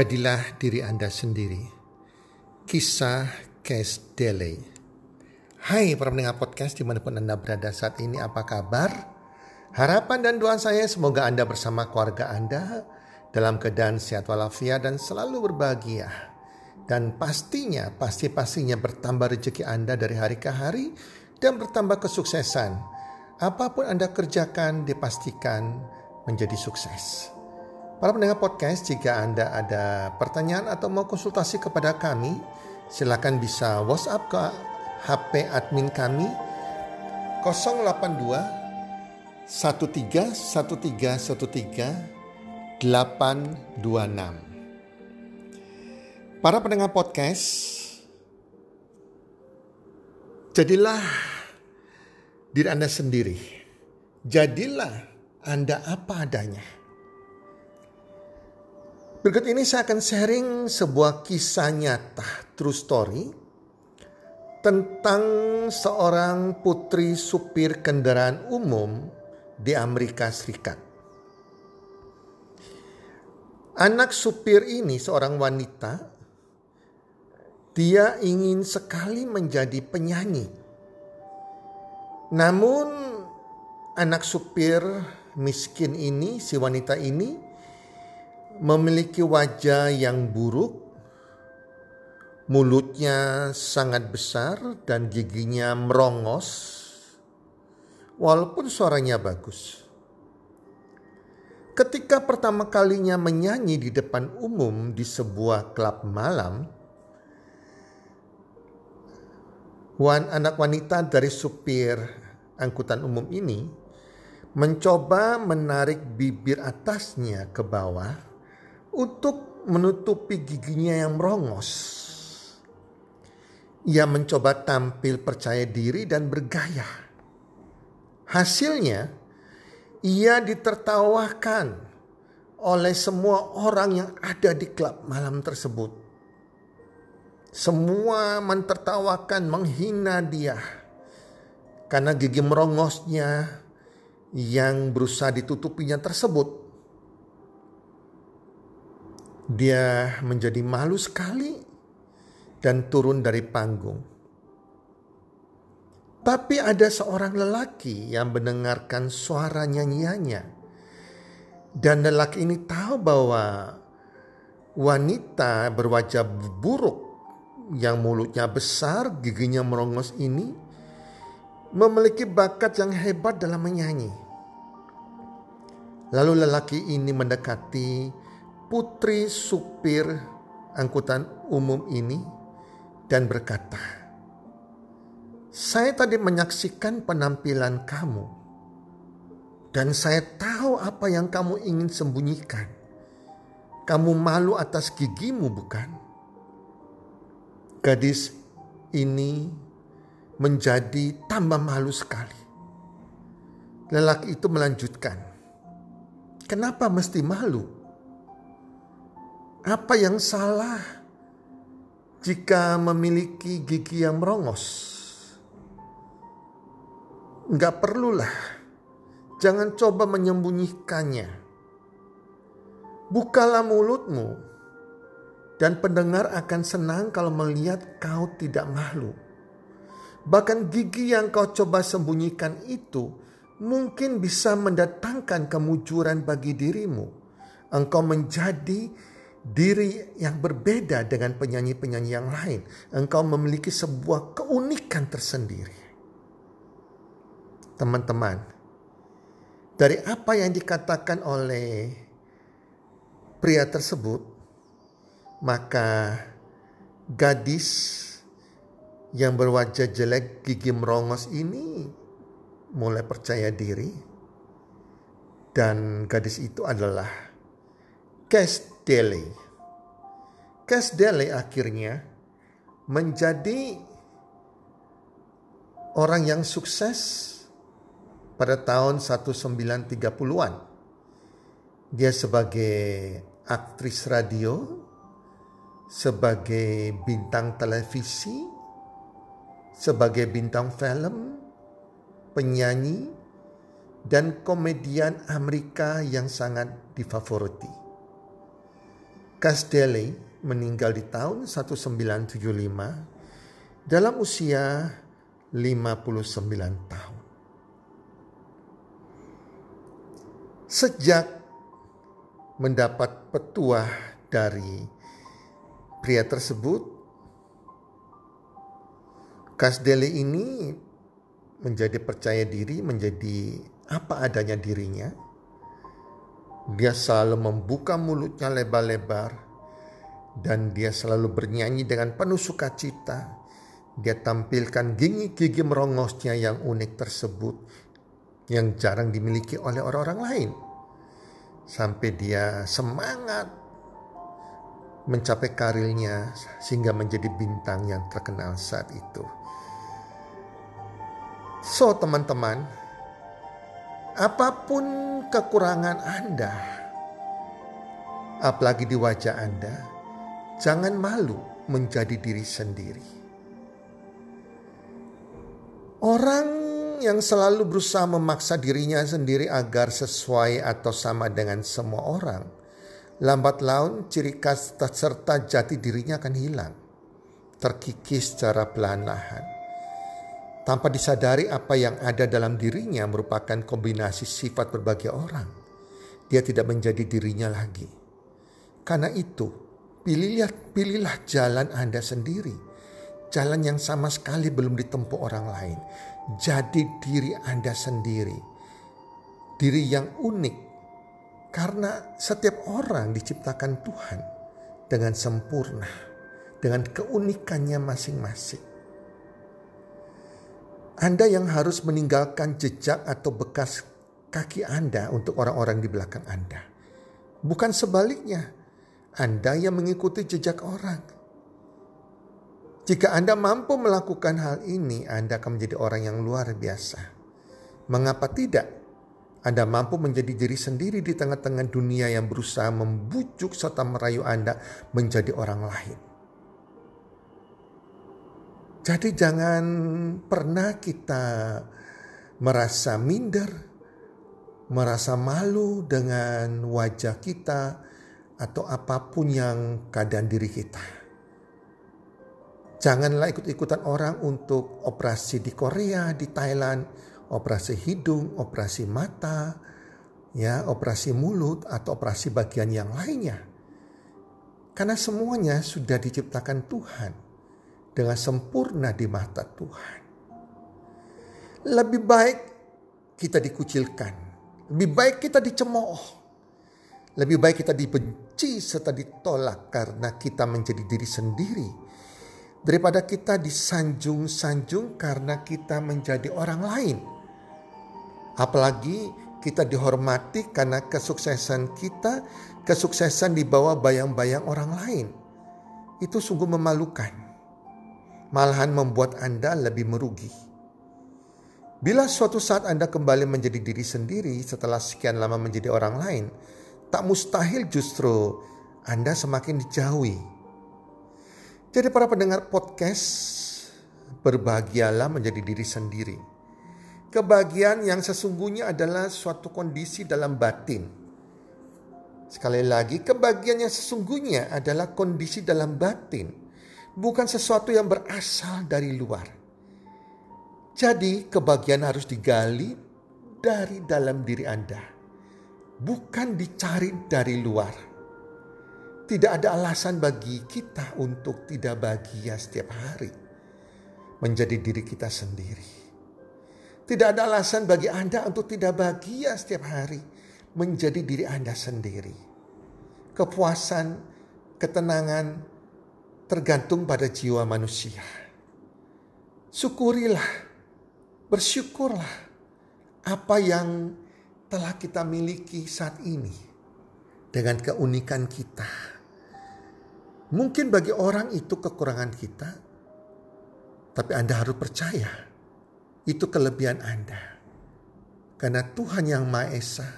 Jadilah diri Anda sendiri. Kisah Cash Delay. Hai para pendengar podcast di mana pun Anda berada saat ini apa kabar? Harapan dan doa saya semoga Anda bersama keluarga Anda dalam keadaan sehat walafiat dan selalu berbahagia. Dan pastinya, pasti-pastinya bertambah rezeki Anda dari hari ke hari dan bertambah kesuksesan. Apa pun Anda kerjakan dipastikan menjadi sukses. Para pendengar podcast, jika Anda ada pertanyaan atau mau konsultasi kepada kami, silakan bisa WhatsApp ke HP admin kami 082 13 13 13 826. Para pendengar podcast, jadilah diri Anda sendiri. Jadilah Anda apa adanya Berikut ini saya akan sharing sebuah kisah nyata, true story, tentang seorang putri supir kendaraan umum di Amerika Serikat. Anak supir ini seorang wanita, dia ingin sekali menjadi penyanyi. Namun anak supir miskin ini, si wanita ini memiliki wajah yang buruk, mulutnya sangat besar dan giginya merongos, walaupun suaranya bagus. Ketika pertama kalinya menyanyi di depan umum di sebuah klub malam, wan anak wanita dari supir angkutan umum ini mencoba menarik bibir atasnya ke bawah untuk menutupi giginya yang merongos. Ia mencoba tampil percaya diri dan bergaya. Hasilnya, ia ditertawakan oleh semua orang yang ada di klub malam tersebut. Semua mentertawakan, menghina dia karena gigi merongosnya yang berusaha ditutupinya tersebut dia menjadi malu sekali dan turun dari panggung. Tapi ada seorang lelaki yang mendengarkan suara nyanyiannya. Dan lelaki ini tahu bahwa wanita berwajah buruk yang mulutnya besar, giginya merongos ini memiliki bakat yang hebat dalam menyanyi. Lalu lelaki ini mendekati putri supir angkutan umum ini dan berkata, "Saya tadi menyaksikan penampilan kamu, dan saya tahu apa yang kamu ingin sembunyikan. Kamu malu atas gigimu, bukan?" Gadis ini menjadi tambah malu sekali. Lelaki itu melanjutkan, "Kenapa mesti malu?" Apa yang salah jika memiliki gigi yang merongos? Enggak perlulah. Jangan coba menyembunyikannya. Bukalah mulutmu dan pendengar akan senang kalau melihat kau tidak malu. Bahkan gigi yang kau coba sembunyikan itu mungkin bisa mendatangkan kemujuran bagi dirimu. Engkau menjadi diri yang berbeda dengan penyanyi-penyanyi yang lain. Engkau memiliki sebuah keunikan tersendiri. Teman-teman, dari apa yang dikatakan oleh pria tersebut, maka gadis yang berwajah jelek gigi merongos ini mulai percaya diri dan gadis itu adalah Cash Delay. Cash Delay akhirnya menjadi orang yang sukses pada tahun 1930-an. Dia sebagai aktris radio, sebagai bintang televisi, sebagai bintang film, penyanyi, dan komedian Amerika yang sangat difavoriti. Kasdele meninggal di tahun 1975 dalam usia 59 tahun. Sejak mendapat petuah dari pria tersebut, Kasdele ini menjadi percaya diri, menjadi apa adanya dirinya. Dia selalu membuka mulutnya lebar-lebar dan dia selalu bernyanyi dengan penuh sukacita. Dia tampilkan gigi-gigi merongosnya yang unik tersebut yang jarang dimiliki oleh orang-orang lain. Sampai dia semangat mencapai karirnya sehingga menjadi bintang yang terkenal saat itu. So teman-teman, apa pun kekurangan Anda, apalagi di wajah Anda, jangan malu menjadi diri sendiri. Orang yang selalu berusaha memaksa dirinya sendiri agar sesuai atau sama dengan semua orang, lambat laun ciri khas serta jati dirinya akan hilang, terkikis secara pelan-lahan tanpa disadari apa yang ada dalam dirinya merupakan kombinasi sifat berbagai orang. Dia tidak menjadi dirinya lagi. Karena itu, pilihlah, pilihlah jalan Anda sendiri. Jalan yang sama sekali belum ditempuh orang lain. Jadi diri Anda sendiri. Diri yang unik. Karena setiap orang diciptakan Tuhan dengan sempurna. Dengan keunikannya masing-masing. Anda yang harus meninggalkan jejak atau bekas kaki Anda untuk orang-orang di belakang Anda. Bukan sebaliknya, Anda yang mengikuti jejak orang. Jika Anda mampu melakukan hal ini, Anda akan menjadi orang yang luar biasa. Mengapa tidak? Anda mampu menjadi diri sendiri di tengah-tengah dunia yang berusaha membujuk serta merayu Anda menjadi orang lain. Jadi jangan pernah kita merasa minder, merasa malu dengan wajah kita atau apa pun yang keadaan diri kita. Janganlah ikut-ikutan orang untuk operasi di Korea, di Thailand, operasi hidung, operasi mata, ya, operasi mulut atau operasi bagian yang lainnya. Karena semuanya sudah diciptakan Tuhan dengan sempurna di mata Tuhan. Lebih baik kita dikucilkan, lebih baik kita dicemooh, lebih baik kita dibenci serta ditolak karena kita menjadi diri sendiri daripada kita disanjung-sanjung karena kita menjadi orang lain. Apalagi kita dihormati karena kesuksesan kita, kesuksesan di bawah bayang-bayang orang lain. Itu sungguh memalukan malahan membuat Anda lebih merugi. Bila suatu saat Anda kembali menjadi diri sendiri setelah sekian lama menjadi orang lain, tak mustahil justru Anda semakin dijauhi. Jadi para pendengar podcast, berbahagialah menjadi diri sendiri. Kebahagiaan yang sesungguhnya adalah suatu kondisi dalam batin. Sekali lagi, kebahagiaan yang sesungguhnya adalah kondisi dalam batin bukan sesuatu yang berasal dari luar. Jadi, kebahagiaan harus digali dari dalam diri Anda, bukan dicari dari luar. Tidak ada alasan bagi kita untuk tidak bahagia setiap hari, menjadi diri kita sendiri. Tidak ada alasan bagi Anda untuk tidak bahagia setiap hari, menjadi diri Anda sendiri. Kepuasan, ketenangan, tergantung pada jiwa manusia. Syukurilah, bersyukurlah apa yang telah kita miliki saat ini dengan keunikan kita. Mungkin bagi orang itu kekurangan kita, tapi Anda harus percaya itu kelebihan Anda. Karena Tuhan yang Maha Esa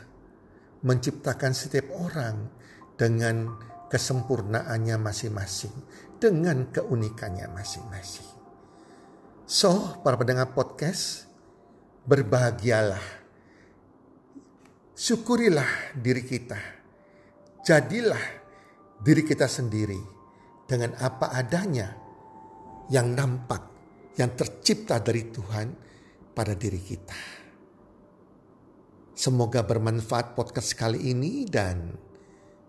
menciptakan setiap orang dengan kesempurnaannya masing-masing dengan keunikannya masing-masing. So, para pendengar podcast, berbahagialah. Syukurilah diri kita. Jadilah diri kita sendiri dengan apa adanya yang nampak, yang tercipta dari Tuhan pada diri kita. Semoga bermanfaat podcast kali ini dan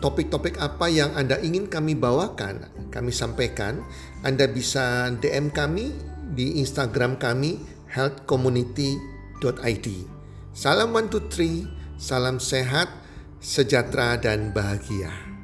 topik-topik apa yang Anda ingin kami bawakan, kami sampaikan, Anda bisa DM kami di Instagram kami healthcommunity.id. Salam one two three, salam sehat, sejahtera dan bahagia.